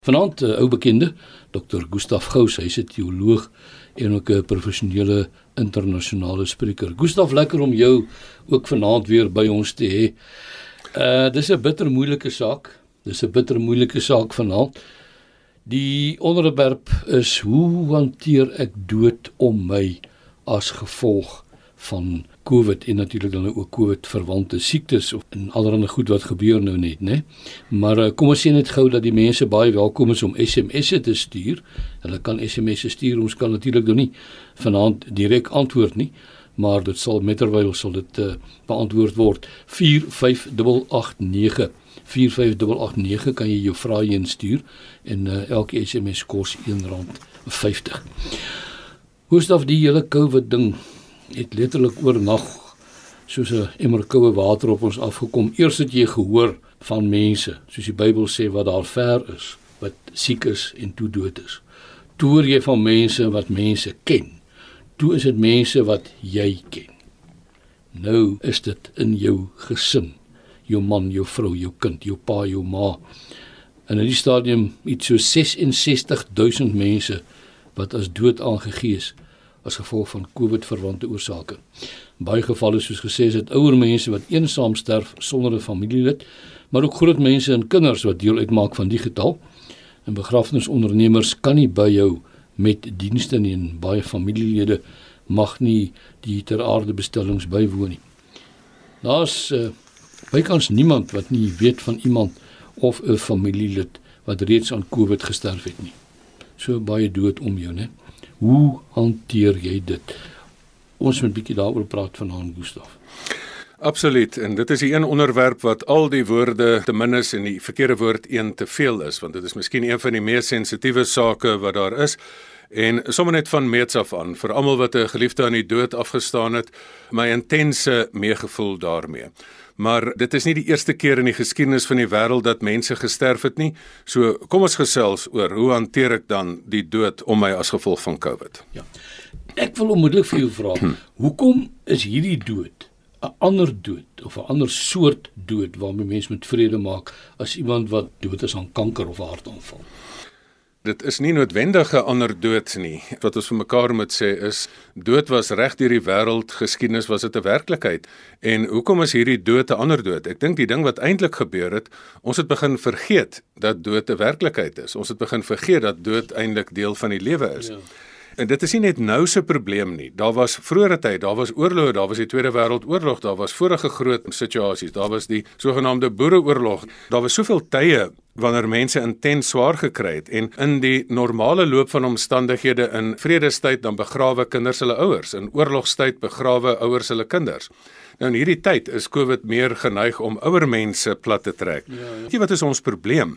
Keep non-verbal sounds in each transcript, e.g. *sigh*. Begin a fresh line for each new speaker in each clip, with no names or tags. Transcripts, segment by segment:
Vanaand 'n uh, ou bekende, Dr. Gustaf Gous, hy's 'n teoloog en ook 'n professionele internasionale spreker. Gustaf, lekker om jou ook vanaand weer by ons te hê. Uh dis 'n bitter moeilike saak. Dis 'n bitter moeilike saak vanaand. Die onderwerp is hoe hanteer ek dood om my as gevolg van COVID en natuurlik dan ook COVID verwante siektes of en allerlei goed wat gebeur nou net, né? Maar uh, kom ons sê net gou dat die mense baie welkom is om SMS'e te stuur. Hulle kan SMS'e stuur. Ons kan natuurlik nou nie vanaand direk antwoord nie, maar dit sal metterwyl sal dit uh, beantwoord word. 45889 45889 kan jy jou vrae instuur en uh, elke SMS kos R1.50. Hoe stof die hele COVID ding het letterlik oornag soos 'n emmer koue water op ons afgekom. Eers het jy gehoor van mense, soos die Bybel sê wat daar ver is, wat siek is en toe dood is. Toe hoor jy van mense wat mense ken. Toe is dit mense wat jy ken. Nou is dit in jou gesin, jou man, jou vrou, jou kind, jou pa, jou ma. En in die stadium iets so 66000 mense wat as dood aangegee is as gevolg van COVID verwante oorsake. Baie gevalle soos gesê is dit ouer mense wat eensaam sterf sonder 'n familielid, maar ook groot mense en kinders wat deel uitmaak van die getal. En begrafnisondernemers kan nie by jou met dienste nie en baie familielede mag nie die ter aarde bestellings bywoon nie. Daar's uh, bykans niemand wat nie weet van iemand of 'n familielid wat reeds aan COVID gesterf het nie. So baie dood om jou, né? Hoe hanteer jy dit? Ons moet 'n bietjie daaroor praat vanaand, Gustaf.
Absoluut en dit is 'n een onderwerp wat al die woorde te min is en die verkeerde woord een te veel is want dit is miskien een van die mees sensitiewe sake wat daar is en sommer net van meets af aan vir almal wat 'n geliefde aan die dood afgestaan het my intense meegevoel daarmee maar dit is nie die eerste keer in die geskiedenis van die wêreld dat mense gesterf het nie. So kom ons gesels oor hoe hanteer ek dan die dood om my as gevolg van COVID?
Ja. Ek wil onmiddellik vir jou vra, hoekom is hierdie dood 'n ander dood of 'n ander soort dood waarmee mense met vrede maak as iemand wat dood is aan kanker of hartaanval?
Dit is nie noodwendig 'n ander dood nie. Wat ons vir mekaar moet sê is dood was reg deur die wêreld geskiedenis was dit 'n werklikheid. En hoekom is hierdie dood 'n ander dood? Ek dink die ding wat eintlik gebeur het, ons het begin vergeet dat dood 'n werklikheid is. Ons het begin vergeet dat dood eintlik deel van die lewe is. Ja. En dit is nie net nou se probleem nie. Daar was vroeëre tyd, daar was oorloë, daar was die Tweede Wêreldoorlog, daar was vorige groot situasies, daar was die sogenaamde Boereoorlog. Daar was soveel tye wanneer mense intens swaar gekry het en in die normale loop van omstandighede in vredestyd dan begrawe kinders hulle ouers in oorlogstyd begrawe ouers hulle kinders Nou in hierdie tyd is COVID meer geneig om ouer mense plat te trek. Ja, ja. Weet jy wat is ons probleem?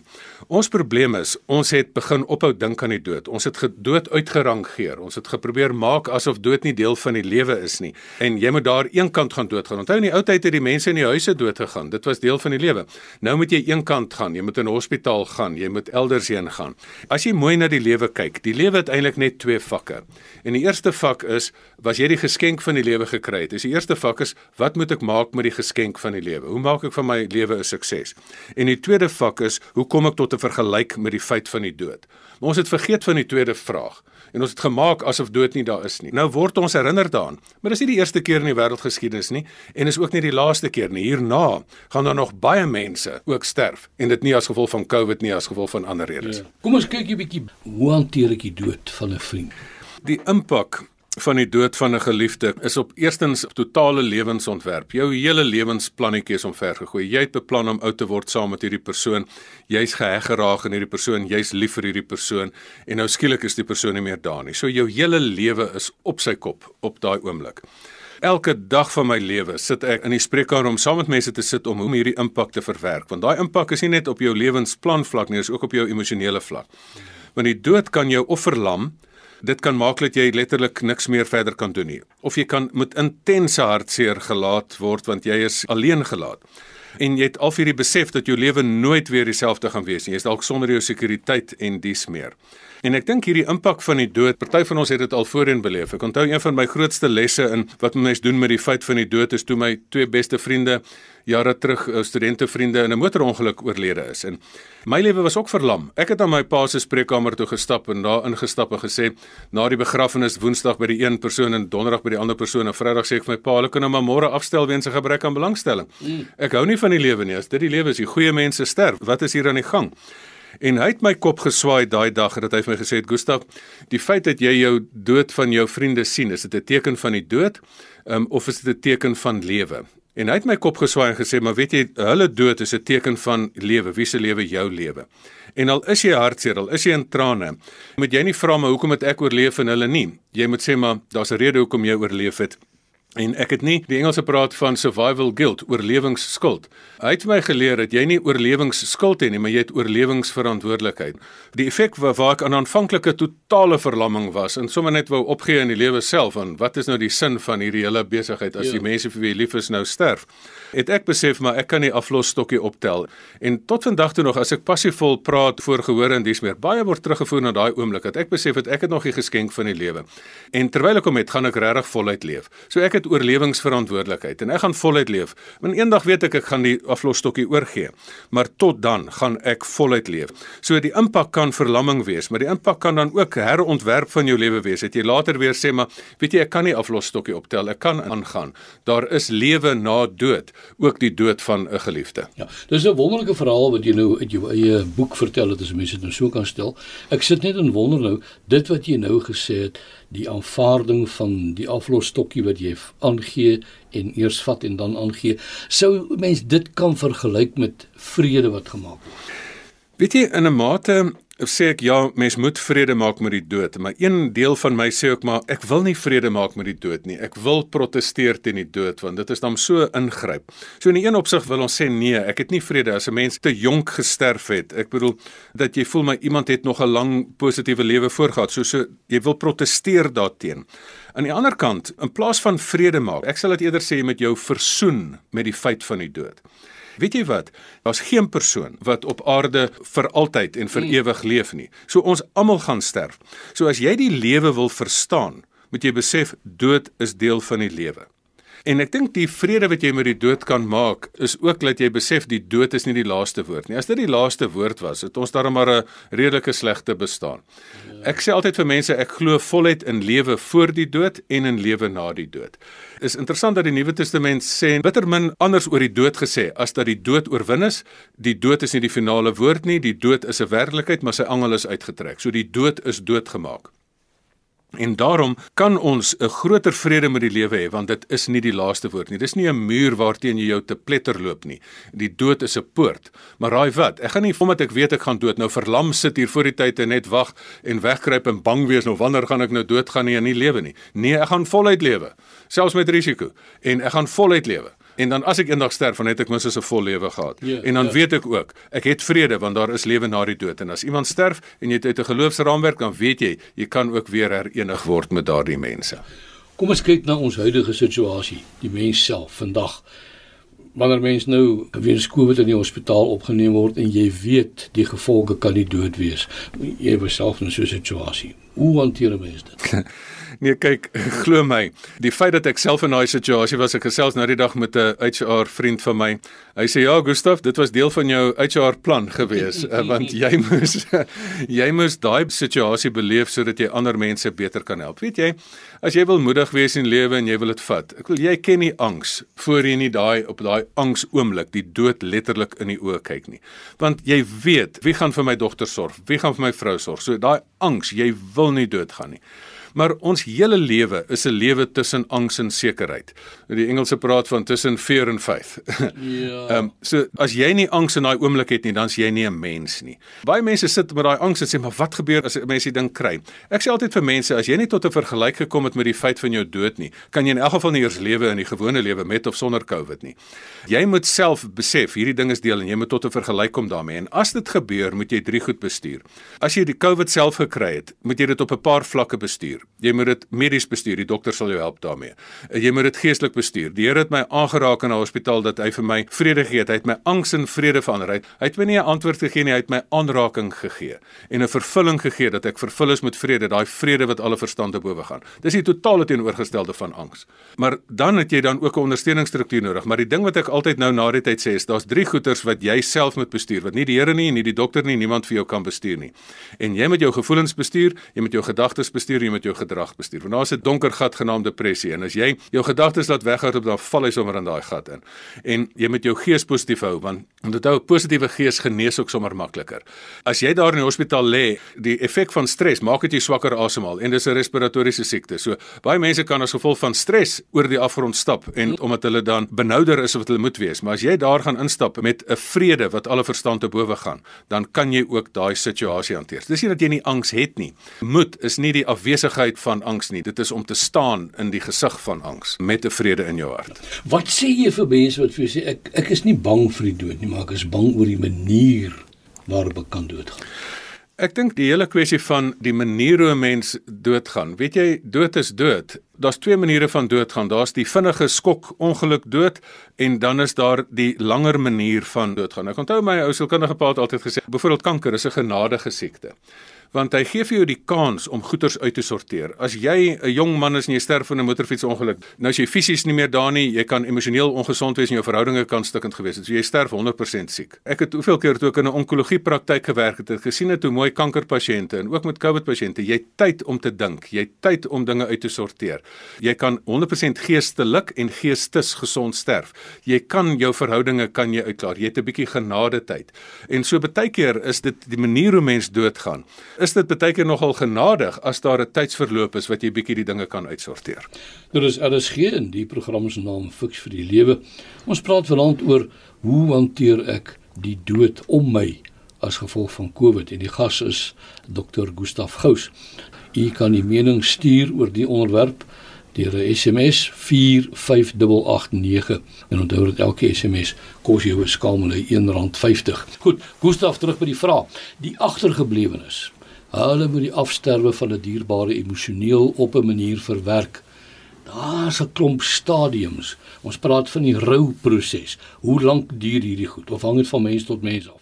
Ons probleem is ons het begin ophou dink aan die dood. Ons het gedood uitgerangeer. Ons het geprobeer maak asof dood nie deel van die lewe is nie. En jy moet daar eenkant gaan doodgaan. Onthou in die ou tyd het die mense in die huise dood gegaan. Dit was deel van die lewe. Nou moet jy eenkant gaan. Jy moet in 'n hospitaal gaan. Jy moet elders heen gaan. As jy mooi na die lewe kyk, die lewe het eintlik net twee vakke. En die eerste vak is was jy die geskenk van die lewe gekry het. Dis die eerste vak is wat wat moet ek maak met die geskenk van die lewe? Hoe maak ek van my lewe 'n sukses? En die tweede vak is, hoe kom ek tot 'n vergelyk met die feit van die dood? Maar ons het vergeet van die tweede vraag en ons het gemaak asof dood nie daar is nie. Nou word ons herinner daaraan, maar dis nie die eerste keer in die wêreldgeskiedenis nie en is ook nie die laaste keer nie. Hierna gaan daar nog baie mense ook sterf en dit nie as gevolg van COVID nie, as gevolg van ander redes. Ja.
Kom ons kyk 'n bietjie hoe hanteer ek die dood van 'n vriend?
Die impak van die dood van 'n geliefde is op eerstens totale lewensontwerp. Jou hele lewensplannetjie is omvergegooi. Jy het beplan om oud te word saam met hierdie persoon. Jy's geheg geraak aan hierdie persoon, jy's lief vir hierdie persoon en nou skielik is die persoon nie meer daar nie. So jou hele lewe is op sy kop op daai oomblik. Elke dag van my lewe sit ek in die spreekkamer om saam met mense te sit om hoe hierdie impak te verwerk. Want daai impak is nie net op jou lewensplan vlak nie, dis ook op jou emosionele vlak. Want die dood kan jou of verlam dit kan maak dat jy letterlik niks meer verder kan doen nie. Of jy kan met intense hartseer gelaat word want jy is alleen gelaat. En jy het al vir die besef dat jou lewe nooit weer dieselfde gaan wees nie. Jy's dalk sonder jou sekuriteit en dies meer. En ek dink hierdie impak van die dood, party van ons het dit al voorheen beleef. Ek onthou een van my grootste lesse in wat mense doen met die feit van die dood is toe my twee beste vriende jare terug 'n studentevriende in 'n motorongeluk oorlede is en my lewe was ook verlam. Ek het aan my pa se spreekkamer toe gestap en daar ingestap en gesê na die begrafnis Woensdag by die een persoon en Donderdag by die ander persoon en Vrydag sê ek vir my pa, hulle kan nou maar môre afstel weens 'n gebrek aan belangstelling. Mm. Ek hou nie van die lewe nie. As dit die lewe is, die goeie mense sterf. Wat is hier aan die gang? En hy het my kop geswaai daai dag dat hy vir my gesê het Gustaf, die feit dat jy jou dood van jou vriende sien, is dit 'n teken van die dood um, of is dit 'n teken van lewe? En hy het my kop geswaai en gesê, "Maar weet jy, hulle dood is 'n teken van lewe. Wie se lewe jou lewe?" En al is jy hartseer, al is jy in trane, moet jy nie vra maar hoekom het ek oorleef en hulle nie. Jy moet sê maar daar's 'n rede hoekom jy oorleef het. En ek het nie die Engelse praat van survival guilt, oorlewingsskuld. Hy het my geleer dat jy nie oorlewingsskuld het nie, maar jy het oorlewingsverantwoordelikheid. Die effek waar, waar ek aan aanvanklike totale verlamming was en sommer net wou opgee in die lewe self en wat is nou die sin van hierdie hele besigheid as ja. die mense vir wie jy lief is nou sterf? Het ek besef maar ek kan nie aflosstokkie optel. En tot vandag toe nog as ek passievol praat voor gehoor en dis meer, baie word teruggevoer na daai oomblik dat ek besef het ek het nog 'n geskenk van die lewe. En terwyl ek hom het, gaan ek regtig voluit leef. So ek het oorlewingsverantwoordelikheid en ek gaan voluit leef. Want eendag weet ek ek gaan die aflosstokkie oorgee, maar tot dan gaan ek voluit leef. So die impak kan verlamming wees, maar die impak kan dan ook herontwerp van jou lewe wees. Het jy later weer sê maar weet jy ek kan nie aflosstokkie optel, ek kan aangaan. Daar is lewe na dood, ook die dood van 'n geliefde.
Ja, dis 'n wonderlike verhaal wat jy nou uit jou eie boek vertel het as mense dit nou so kan stel. Ek sit net en wonder nou dit wat jy nou gesê het die aanvaarding van die aflosstokkie wat jy aangee en eers vat en dan aangee sou mens dit kan vergelyk met vrede wat gemaak word?
Weet jy in 'n mate sê ek ja, mens moet vrede maak met die dood, maar een deel van my sê ook maar ek wil nie vrede maak met die dood nie. Ek wil proteseer teen die dood want dit is dan so ingryp. So in 'n een opsig wil ons sê nee, ek het nie vrede as 'n mens te jonk gesterf het. Ek bedoel dat jy voel my iemand het nog 'n lang positiewe lewe voorgehad. So so jy wil proteseer daarteen. Aan die ander kant, in plaas van vrede maak, ek sal dit eerder sê met jou versoen met die feit van die dood. Weet jy wat? Daar's geen persoon wat op aarde vir altyd en vir hmm. ewig leef nie. So ons almal gaan sterf. So as jy die lewe wil verstaan, moet jy besef dood is deel van die lewe. En ek dink die vrede wat jy met die dood kan maak is ook dat jy besef die dood is nie die laaste woord nie. As dit die laaste woord was, het ons darem maar 'n redelike slegte bestaan. Ek sê altyd vir mense ek glo voluit in lewe voor die dood en in lewe na die dood. Is interessant dat die Nuwe Testament sê bitter min anders oor die dood gesê as dat die dood oorwin is. Die dood is nie die finale woord nie, die dood is 'n werklikheid, maar sy angel is uitgetrek. So die dood is doodgemaak. En daarom kan ons 'n groter vrede met die lewe hê want dit is nie die laaste woord nie. Dis nie 'n muur waarteen jy jou te pletter loop nie. Die dood is 'n poort. Maar raai wat? Ek gaan nie omdat ek weet ek gaan dood nou verlam sit hier voor die tyd en net wag en wegkruip en bang wees nou wanneer gaan ek nou doodgaan nie en nie lewe nie. Nee, ek gaan voluit lewe, selfs met risiko en ek gaan voluit lewe. En dan as ek eendag sterf, dan het ek minstens 'n vol lewe gehad. Ja, en dan ja. weet ek ook, ek het vrede want daar is lewe na die dood. En as iemand sterf en jy het uit 'n geloofsraamwerk, dan weet jy, jy kan ook weer herenig word met daardie mense.
Kom ons kyk na ons huidige situasie, die mens self vandag. Wanneer mens nou weens COVID in die hospitaal opgeneem word en jy weet die gevolge kan die dood wees. Jy was self in so 'n situasie. Hoe hanteer mens dit? *laughs*
Nee, kyk, *laughs* glo my, die feit dat ek self in daai situasie was, ek gesels nou die dag met 'n HR vriend van my. Hy sê ja, Gustaf, dit was deel van jou HR plan gewees, *laughs* eh, want jy moes *laughs* jy moes daai situasie beleef sodat jy ander mense beter kan help. Weet jy, as jy wil moedig wees in lewe en jy wil dit vat. Ek wil jy ken nie angs voor jy nie daai op daai angs oomblik die dood letterlik in die oë kyk nie. Want jy weet, wie gaan vir my dogter sorg? Wie gaan vir my vrou sorg? So daai angs, jy wil nie doodgaan nie. Maar ons hele lewe is 'n lewe tussen angs en sekerheid. Die Engelse praat van tussen fear and faith. *laughs* Ja. Ehm um, so as jy nie angs in daai oomblik het nie, dan is jy nie 'n mens nie. Baie mense sit met daai angs en sê maar wat gebeur as 'n mens die ding kry? Ek sê altyd vir mense, as jy nie tot 'n vergelyk gekom het met die feit van jou dood nie, kan jy in elk geval nie eers lewe in die gewone lewe met of sonder COVID nie. Jy moet self besef hierdie ding is deel en jy moet tot 'n vergelyk kom daarmee. En as dit gebeur, moet jy drie goed bestuur. As jy die COVID self gekry het, moet jy dit op 'n paar vlakke bestuur. Jy moet dit medies bestuur. Die dokter sal jou help daarmee. Jy moet dit geestelik bestuur. Die Here het my aangeraak in 'n hospitaal dat hy vir my vrede gee het. Hy het my angs in vrede verander. Hy het my nie 'n antwoord gegee nie, hy het my aanraking gegee en 'n vervulling gegee dat ek vervul is met vrede, daai vrede wat alle verstand te bowe gaan. Dis die totale teenoorgestelde van angs. Maar dan het jy dan ook 'n ondersteuningsstruktuur nodig. Maar die ding wat ek altyd nou na die tyd sê is daar's drie goeters wat jy self moet bestuur, wat nie die Here nie nie die dokter nie, niemand vir jou kan bestuur nie. En jy moet jou gevoelens bestuur, jy moet jou gedagtes bestuur, jy moet jou gedrag bestuur. Want daar's 'n donker gat genaamd depressie en as jy jou gedagtes laat weghardop dan val jy sommer in daai gat in. En jy moet jou gees positief hou want onthou 'n positiewe gees genees ook sommer makliker. As jy daar in die hospitaal lê, die effek van stres maak dit jy swakker asemhaal en dis 'n respiratoriese siekte. So baie mense kan as gevolg van stres oor die afgrond stap en omdat hulle dan benouder is of wat hulle moet wees. Maar as jy daar gaan instap met 'n vrede wat alle verstand te bowe gaan, dan kan jy ook daai situasie hanteer. Dis nie dat jy nie angs het nie. Moed is nie die afwesigheid van angs nie. Dit is om te staan in die gesig van angs met 'n vrede in jou hart.
Wat sê jy vir mense wat vir jou sê ek ek is nie bang vir die dood nie, maar ek is bang oor die manier waarop ek kan doodgaan?
Ek dink die hele kwessie van die manier hoe 'n mens doodgaan. Weet jy, dood is dood. Daar's twee maniere van doodgaan. Daar's die vinnige skok ongeluk dood en dan is daar die langer manier van doodgaan. Ek onthou my ou sielkundige pa het altyd gesê, byvoorbeeld kanker is 'n genadige siekte want hy gee vir jou die kans om goeders uit te sorteer. As jy 'n jong man is en jy sterf in 'n motorfietsongeluk, nou as jy fisies nie meer daar nie, jy kan emosioneel ongesond wees en jou verhoudinge kan stukkend gewees het. So jy sterf 100% siek. Ek het hoeveel keer toe ek in 'n onkologie praktyk gewerk het, het gesien het hoe mooi kankerpasiënte en ook met COVID pasiënte, jy tyd om te dink, jy tyd om dinge uit te sorteer. Jy kan 100% geestelik en geestes gesond sterf. Jy kan jou verhoudinge kan jy uitklaar. Jy het 'n bietjie genade tyd. En so baie keer is dit die manier hoe mens doodgaan is dit baie keer nogal genadig as daar 'n tydsverloop is wat jy bietjie die dinge kan uitsorteer.
Dit is alles geen die program se naam Fix vir die lewe. Ons praat vanaand oor hoe hanteer ek die dood om my as gevolg van COVID en die gas is Dr. Gustaf Gous. U kan die mening stuur oor die onderwerp deur 'n SMS 45889 en onthou dat elke SMS kos jou 'n skamele R1.50. Goed, Gustaf terug by die vraag. Die agtergeblewenes Hulle moet die afsterwe van 'n dierbare emosioneel op 'n manier verwerk. Daar's 'n klomp stadiums. Ons praat van die rouproses. Hoe lank duur hierdie goed? Of hang dit van mens tot mens af?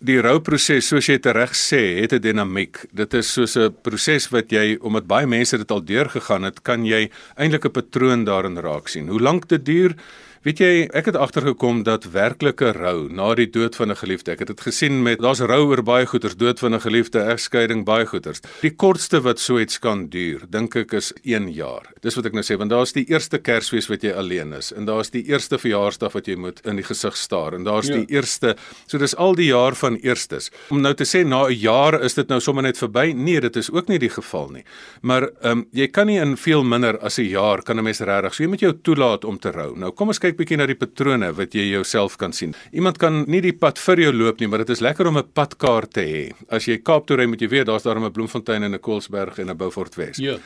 Die rouproses, soos jy reg sê, het 'n dinamiek. Dit is soos 'n proses wat jy omdat baie mense dit al deurgegaan het, kan jy eintlik 'n patroon daarin raak sien. Hoe lank dit duur? Weet jy, ek het agtergekom dat werklike rou na die dood van 'n geliefde. Ek het dit gesien met daar's rou oor baie goeters, dood van 'n geliefde, egskeiding, baie goeters. Die kortste wat so iets kan duur, dink ek is 1 jaar. Dis wat ek nou sê, want daar's die eerste Kersfees wat jy alleen is en daar's die eerste verjaarsdag wat jy moet in die gesig staar en daar's ja. die eerste, so dis al die jaar van eerstes. Om nou te sê na 'n jaar is dit nou sommer net verby? Nee, dit is ook nie die geval nie. Maar ehm um, jy kan nie in veel minder as 'n jaar kan 'n mens regtig. So jy moet jou toelaat om te rou. Nou kom ons kyk bietjie na die patrone wat jy jouself kan sien. Iemand kan nie die pad vir jou loop nie, maar dit is lekker om 'n padkaart te hê. As jy Kaap toe ry, moet jy weet daar's daar 'n Bloemfontein en 'n Koelsberg en 'n Beaufort Wes.
Ja.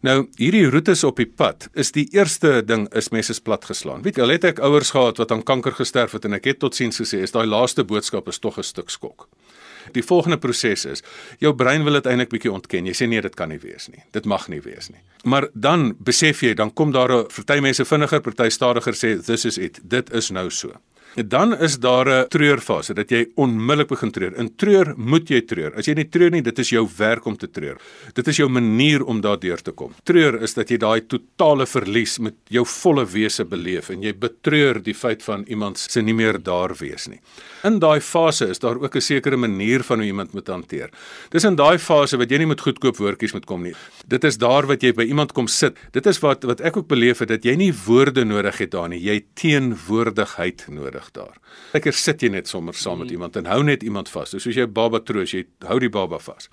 Nou, hierdie roetes op die pad is die eerste ding is mense is plat geslaan. Weet jy, al het ek ouers gehad wat aan kanker gesterf het en ek het totiens gesê, is daai laaste boodskap is tog 'n stuk skok. Die volgende proses is jou brein wil dit eintlik bietjie ontken. Jy sê nee, dit kan nie wees nie. Dit mag nie wees nie. Maar dan besef jy, dan kom daar 'n party mense vinniger, party stadiger sê this is it. Dit is nou so. Dan is daar 'n treurfase dat jy onmiddellik begin treur. In treur moet jy treur. As jy nie treur nie, dit is jou werk om te treur. Dit is jou manier om daardeur te kom. Treur is dat jy daai totale verlies met jou volle wese beleef en jy betreur die feit van iemand se nie meer daar wees nie. In daai fase is daar ook 'n sekere manier van hoe iemand moet hanteer. Dis in daai fase wat jy nie met goedkoop woordjies moet kom nie. Dit is daar wat jy by iemand kom sit. Dit is wat wat ek ook beleef het dat jy nie woorde nodig het daar nie. Jy teenwoordigheid nodig nodig daar. Lekker sit jy net sommer saam met mm. iemand en hou net iemand vas. Soos jy 'n baba troos, jy hou die baba vas.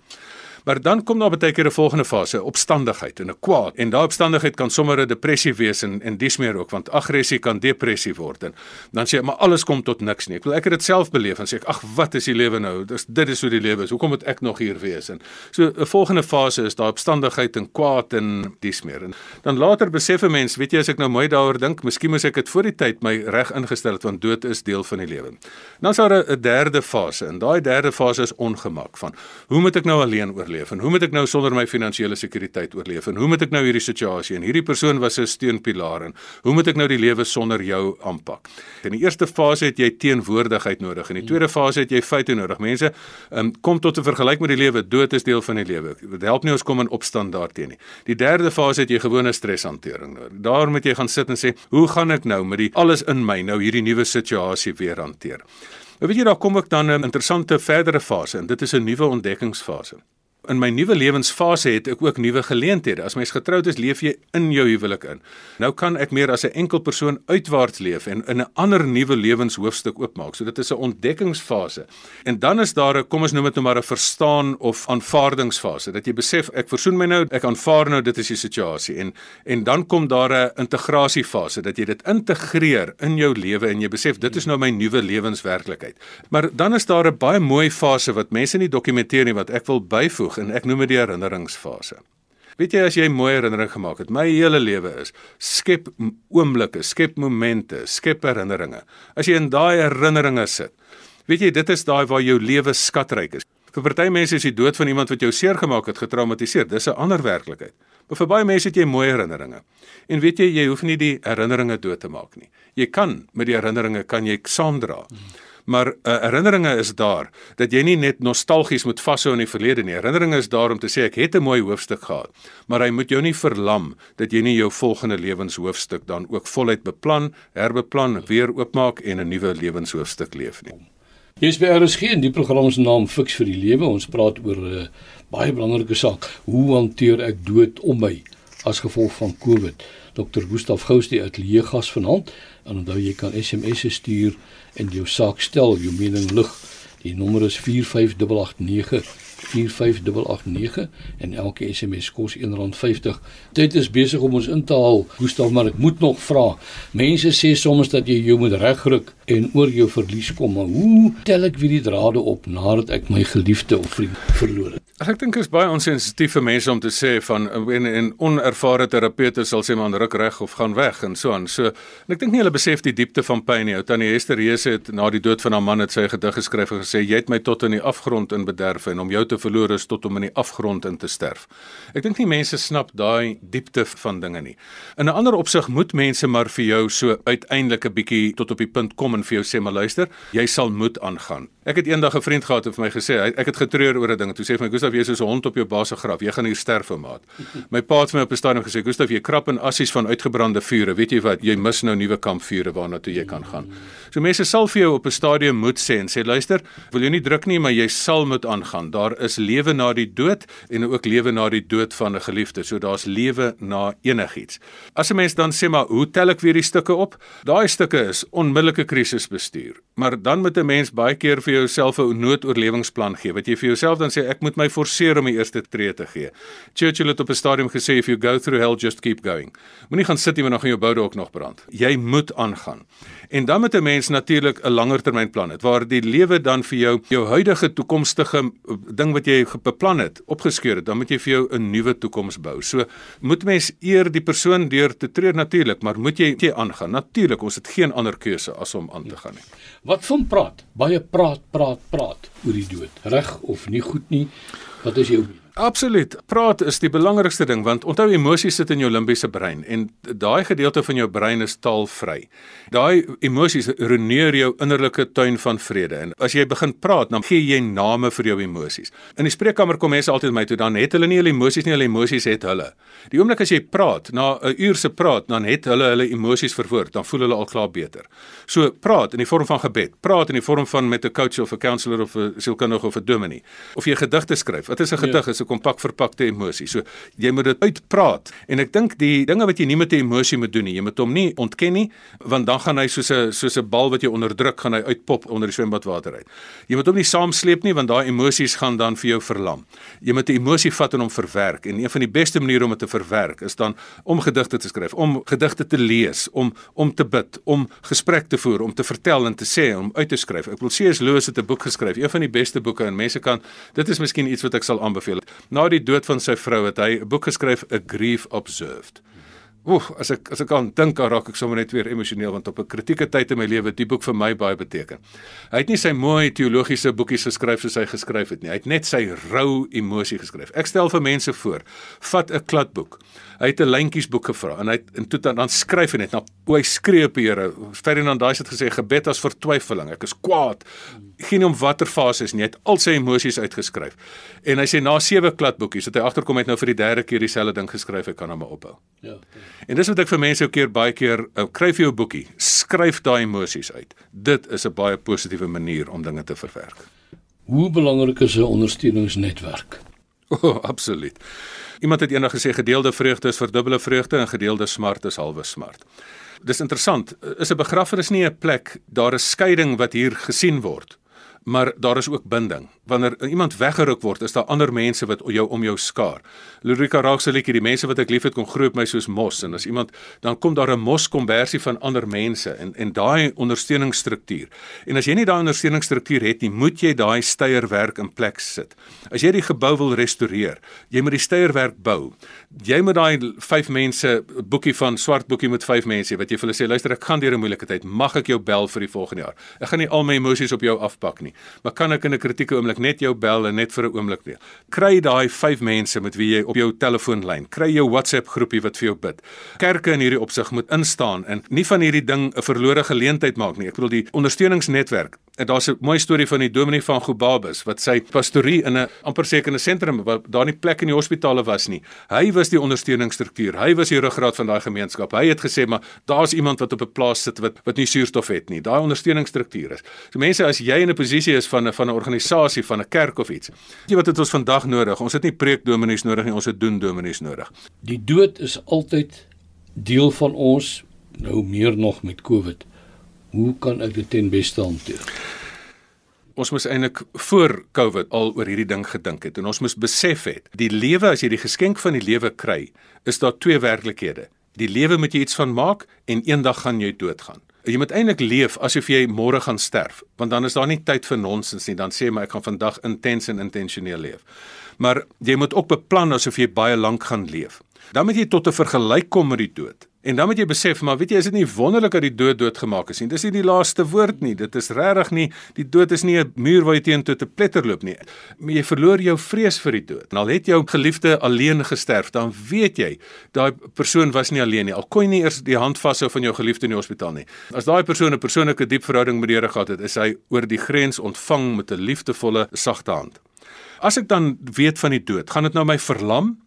Maar dan kom daar baie keer 'n volgende fase, opstandigheid en 'n kwaad. En daai opstandigheid kan sommer 'n depressie wees en en dis meer ook want aggressie kan depressie word en dan sê jy maar alles kom tot niks nie. Ek wil ek het dit self beleef en sê ek ag wat is die lewe nou? Dis dit is hoe die lewe is. Hoekom moet ek nog hier wees? En so 'n volgende fase is daai opstandigheid en kwaad en dis meer. En dan later besef 'n mens, weet jy as ek nou mooi daaroor dink, miskien moes ek dit voor die tyd my reg ingestel het want dood is deel van die lewe. Dan is daar 'n derde fase en daai derde fase is ongemak van hoe moet ek nou alleen oorleef? Oorleef en hoe moet ek nou sonder my finansiële sekuriteit oorleef en hoe moet ek nou hierdie situasie en hierdie persoon was 'n steunpilaar en hoe moet ek nou die lewe sonder jou aanpak? In die eerste fase het jy teenwoordigheid nodig en in die tweede fase het jy feite nodig. Mense um, kom tot 'n vergelyk met die lewe. Dood is deel van die lewe. Dit help nie ons kom in opstand daarteenoor nie. Die derde fase het jy gewone streshantering nodig. Daar moet jy gaan sit en sê, "Hoe gaan ek nou met die alles in my nou hierdie nuwe situasie weer hanteer?" Maar weet jy, daar kom ek dan 'n interessante verdere fase en dit is 'n nuwe ontdekkingsfase in my nuwe lewensfase het ek ook nuwe geleenthede. As mens getroud is, leef jy in jou huwelik in. Nou kan ek meer as 'n enkel persoon uitwaarts leef en in 'n ander nuwe lewenshoofstuk oopmaak. So dit is 'n ontdekkingsfase. En dan is daar 'n kom ons noem dit nou maar 'n verstaan of aanvaardingsfase. Dat jy besef ek versoen my nou, ek aanvaar nou dit is die situasie en en dan kom daar 'n integrasiefase dat jy dit integreer in jou lewe en jy besef dit is nou my nuwe lewenswerklikheid. Maar dan is daar 'n baie mooi fase wat mense nie dokumenteer nie wat ek wil byvoeg en ek noem dit die herinneringsfase. Weet jy as jy mooi herinnering gemaak het, my hele lewe is skep oomblikke, skep momente, skep herinneringe. As jy in daai herinneringe sit, weet jy dit is daai waar jou lewe skatryk is. Vir party mense is die dood van iemand wat jou seer gemaak het getraumatiseer. Dis 'n ander werklikheid. Maar vir baie mense het jy mooi herinneringe. En weet jy, jy hoef nie die herinneringe dood te maak nie. Jy kan met die herinneringe kan jy saamdra. Hmm maar uh, herinneringe is daar dat jy nie net nostalgies moet vashou in die verlede nie. Herinneringe is daar om te sê ek het 'n mooi hoofstuk gehad, maar hy moet jou nie verlam dat jy nie jou volgende lewenshoofstuk dan ook voluit beplan, herbeplan, weer oopmaak en 'n nuwe lewenshoofstuk leef nie.
Jy is by RSG en die program se naam Fix vir die Lewe. Ons praat oor 'n uh, eh, baie belangrike saak. Hoe hanteer ek dood om my as gevolg van COVID? Dr. Gustaf Gous die ateljee gas vanaand. En onthou jy kan SMS stuur en jou saak stel, jou mening lig. Die nommer is 45889 45889 en elke SMS kos R1.50. Dit is besig om ons in te haal. Gustaf, maar ek moet nog vra. Mense sê soms dat jy jou moet regruk en oor jou verlies kom, maar hoe tel ek weer die drade op nadat ek my geliefde of vriend verloor het?
Ek dink dit is baie onsensitief vir mense om te sê van en, en onervare terapeute sal sê man ruk reg of gaan weg en so aan. So en ek dink nie hulle besef die diepte van pyn nie. Ou tannie Hester Reese het na die dood van haar man het sy gedig geskryf en gesê jy het my tot in die afgrond in bederf en om jou te verloor is tot om in die afgrond in te sterf. Ek dink nie mense snap daai diepte van dinge nie. In 'n ander opsig moet mense maar vir jou so uiteindelik 'n bietjie tot op die punt kom en vir jou sê maar luister, jy sal moet aangaan. Ek het eendag 'n vriend gehad wat vir my gesê hy ek het getreur oor 'n ding. Toe sê hy vir my Gustaf, jy is soos 'n hond op jou baas se graf. Jy gaan hier sterf, maat. *laughs* My pa het vir my op 'n stadium gesê, Gustaf, jy krap in assies van uitgebrande vure. Weet jy wat? Jy mis nou nuwe kampvure waarna toe jy kan gaan. So mense sal vir jou op 'n stadium moet sê en sê luister, wil jy nie druk nie, maar jy sal moet aangaan. Daar is lewe na die dood en ook lewe na die dood van 'n geliefde. So daar's lewe na enigiets. As 'n mens dan sê maar, hoe tel ek weer die stukke op? Daai stukke is onmiddellike krisisbestuur. Maar dan moet 'n mens baie keer vir jouself 'n noodoorlewingsplan gee. Wat jy vir jouself dan sê ek moet my forceer om die eerste tree te gee. Churchill het op 'n stadium gesê if you go through hell just keep going. Moenie gaan sit nie want dan gaan jou boude ook nog brand. Jy moet aangaan. En dan moet 'n mens natuurlik 'n langer termynplan hê waar die lewe dan vir jou jou huidige toekomstige ding wat jy beplan het opgeskeur het, dan moet jy vir jou 'n nuwe toekoms bou. So moet mens eer die persoon deur te treur natuurlik, maar moet jy jy aangaan. Natuurlik, ons het geen ander keuse as om aan te gaan nie.
Wat van praat? Baie praat, praat, praat oor die dood. Reg of nie goed nie? Wat is jou mening?
Absoluut. Praat is die belangrikste ding want onthou emosies sit in jou limbiese brein en daai gedeelte van jou brein is taalvry. Daai emosies reneer jou innerlike tuin van vrede en as jy begin praat dan gee jy name vir jou emosies. In die spreekkamer kom mense altyd my toe dan het hulle nie hulle emosies nie, hulle emosies het hulle. Die oomblik as jy praat, na 'n uur se praat, dan het hulle hulle emosies verwoord, dan voel hulle al klaar beter. So praat in die vorm van gebed, praat in die vorm van met 'n coach of 'n counselor of 'n sielkundige of 'n dominee. Of jy gedigte skryf. Wat is 'n gedig? Is 'n kompak verpakte emosie. So jy moet dit uitpraat en ek dink die dinge wat jy nie met 'n emosie moet doen nie, jy moet hom nie ontken nie want dan gaan hy soos 'n soos 'n bal wat jy onderdruk gaan hy uitpop onder die swembadwater uit. Jy moet hom nie saamsleep nie want daai emosies gaan dan vir jou verlam. Jy moet 'n emosie vat en hom verwerk en een van die beste maniere om dit te verwerk is dan om gedigte te skryf, om gedigte te lees, om om te bid, om gesprek te voer, om te vertel en te sê, om uit te skryf. Ek wil sê as Loos het 'n boek geskryf, een van die beste boeke en mense kan dit is miskien iets wat ek sal aanbeveel. Na die dood van sy vrou het hy 'n boek geskryf, A Grief Observed. Oef, as ek as ek aan dink, dan raak ek sommer net weer emosioneel want op 'n kritieke tyd in my lewe het die boek vir my baie beteken. Hy het nie sy mooi teologiese boekies geskryf soos hy geskryf het nie. Hy het net sy rou emosie geskryf. Ek stel vir mense voor, vat 'n kladboek. Hy het 'n lyntjiesboek gevra en hy het en toe dan, dan skryf hy net na hoe hy skree op die Here. Ferdinand Daai het gesê gebed as vertwyfeling. Ek is kwaad. Geen om watter fase is nie. Hy het al sy emosies uitgeskryf. En hy sê na sewe kladboekies het hy agterkom het nou vir die derde keer dieselfde ding geskryf. Hy kan hom ophou. Ja. ja. En dis wat ek vir mense ook keer baie keer uh, kry vir jou boekie. Skryf daai emosies uit. Dit is 'n baie positiewe manier om dinge te verwerk.
Hoe belangrik is 'n ondersteuningsnetwerk? *laughs*
O, oh, absoluut. Iemand het eendag gesê gedeelde vreugde is verdubbelde vreugde en gedeelde smart is halwe smart. Dis interessant. Is 'n begrafnis nie 'n plek daar 'n skeiding wat hier gesien word, maar daar is ook binding wanneer iemand weggeruk word, is daar ander mense wat jou om jou skaar. Lurika raak se liedjie, die mense wat ek liefhet kom groep my soos mos en as iemand dan kom daar 'n moskonversie van ander mense en en daai ondersteuningsstruktuur. En as jy nie daai ondersteuningsstruktuur het nie, moet jy daai steierwerk in plek sit. As jy die gebou wil restoreer, jy moet die steierwerk bou. Jy moet daai 5 mense boekie van swart boekie met 5 mense wat jy vir hulle sê, luister ek gaan deur 'n moeilike tyd, mag ek jou bel vir die volgende jaar. Ek gaan nie al my emosies op jou afpak nie, maar kan ek in 'n kritieke oomblik net jou bel en net vir 'n oomblik weer. Kry daai 5 mense met wie jy op jou telefoonlyn, kry jou WhatsApp groepie wat vir jou bid. Kerke in hierdie opsig moet instaan en nie van hierdie ding 'n verlore geleentheid maak nie. Ek bedoel die ondersteuningsnetwerk. En daar's 'n mooi storie van die dominee van Gobabus wat sy pastorie in 'n amper seker 'n sentrum waar daar nie plek in die hospitale was nie. Hy was die ondersteuningsstruktuur. Hy was die ruggraat van daai gemeenskap. Hy het gesê maar daar's iemand wat op 'n plaas sit wat wat nie suurstof het nie. Daai ondersteuningsstruktuur is. So mense as jy in 'n posisie is van 'n van 'n organisasie van 'n kerk of iets. Weet jy wat het ons vandag nodig? Ons het nie preekdominees nodig nie, ons het doen dominees nodig.
Die dood is altyd deel van ons, nou meer nog met COVID. Hoe kan ek dit ten beste hanteer?
Ons moes eintlik voor COVID al oor hierdie ding gedink het en ons moes besef het, die lewe as jy die geskenk van die lewe kry, is daar twee werklikhede. Die lewe moet jy iets van maak en eendag gaan jy doodgaan jy moet eintlik leef asof jy môre gaan sterf, want dan is daar nie tyd vir nonsens nie. Dan sê jy maar ek gaan vandag intens en intentioneel leef. Maar jy moet ook beplan asof jy baie lank gaan leef. Dan moet jy tot 'n vergelyk kom met die dood. En dan moet jy besef, maar weet jy, is dit nie wonderlik dat die dood doodgemaak is nie? Dis nie die laaste woord nie. Dit is regtig nie die dood is nie 'n muur waar jy teen toe te pletter loop nie. Maar jy verloor jou vrees vir die dood. En al het jou geliefde alleen gesterf, dan weet jy daai persoon was nie alleen nie. Al kon jy nie eers die hand vashou van jou geliefde in die hospitaal nie. As daai persoon 'n persoonlike diep verhouding met die Here gehad het, is hy oor die grens ontvang met 'n liefdevolle, sagte hand. As ek dan weet van die dood, gaan dit nou my verlam?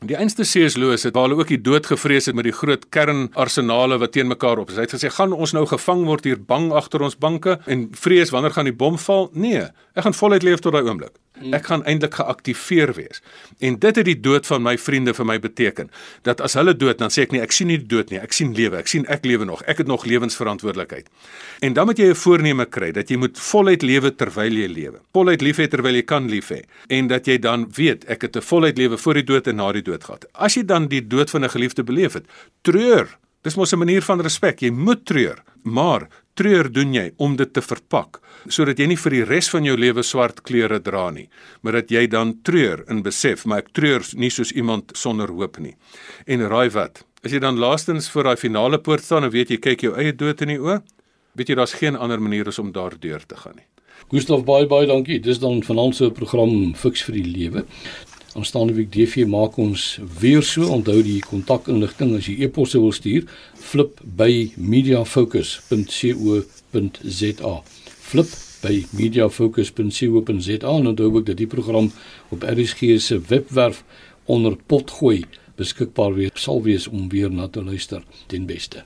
Die einste C.S. Lewis het waar hulle ook die dood gevrees het met die groot kernarsenale wat teen mekaar op is. Hy het gesê gaan ons nou gevang word hier bang agter ons banke en vrees wanneer gaan die bom val? Nee, ek gaan voluit leef tot daai oomblik. Ek gaan eintlik geaktiveer wees. En dit het die dood van my vriende vir my beteken. Dat as hulle dood, dan sê ek nie ek sien nie die dood nie, ek sien lewe. Ek sien ek lewe nog. Ek het nog lewensverantwoordelikheid. En dan moet jy 'n voorneme kry dat jy moet voluit lewe terwyl jy lewe. Voluit lief hê terwyl jy kan lief hê. En dat jy dan weet ek het 'n voluit lewe voor die dood en na die dood gehad. As jy dan die dood van 'n geliefde beleef het, treur. Dis mos 'n manier van respek. Jy moet treur, maar treur doen jy om dit te verpak sodat jy nie vir die res van jou lewe swart klere dra nie, maar dat jy dan treur in besef, maar ek treur nie soos iemand sonder hoop nie. En raai wat? As jy dan laastens voor daai finale poort staan en weet jy kyk jou eie dood in die oë, weet jy daar's geen ander manier as om daardeur te gaan nie.
Gustav baie baie dankie. Dis dan vanaand se program Fix vir die lewe. Aanstaande week DV maak ons weer so. Onthou die kontakinligting as jy e-posse wil stuur flip by mediafocus.co.za flip by mediafocus.co.za en onthou ook dat die program op RSG se webwerf onder potgooi beskikbaar wees sal wees om weer na te luister. Ten beste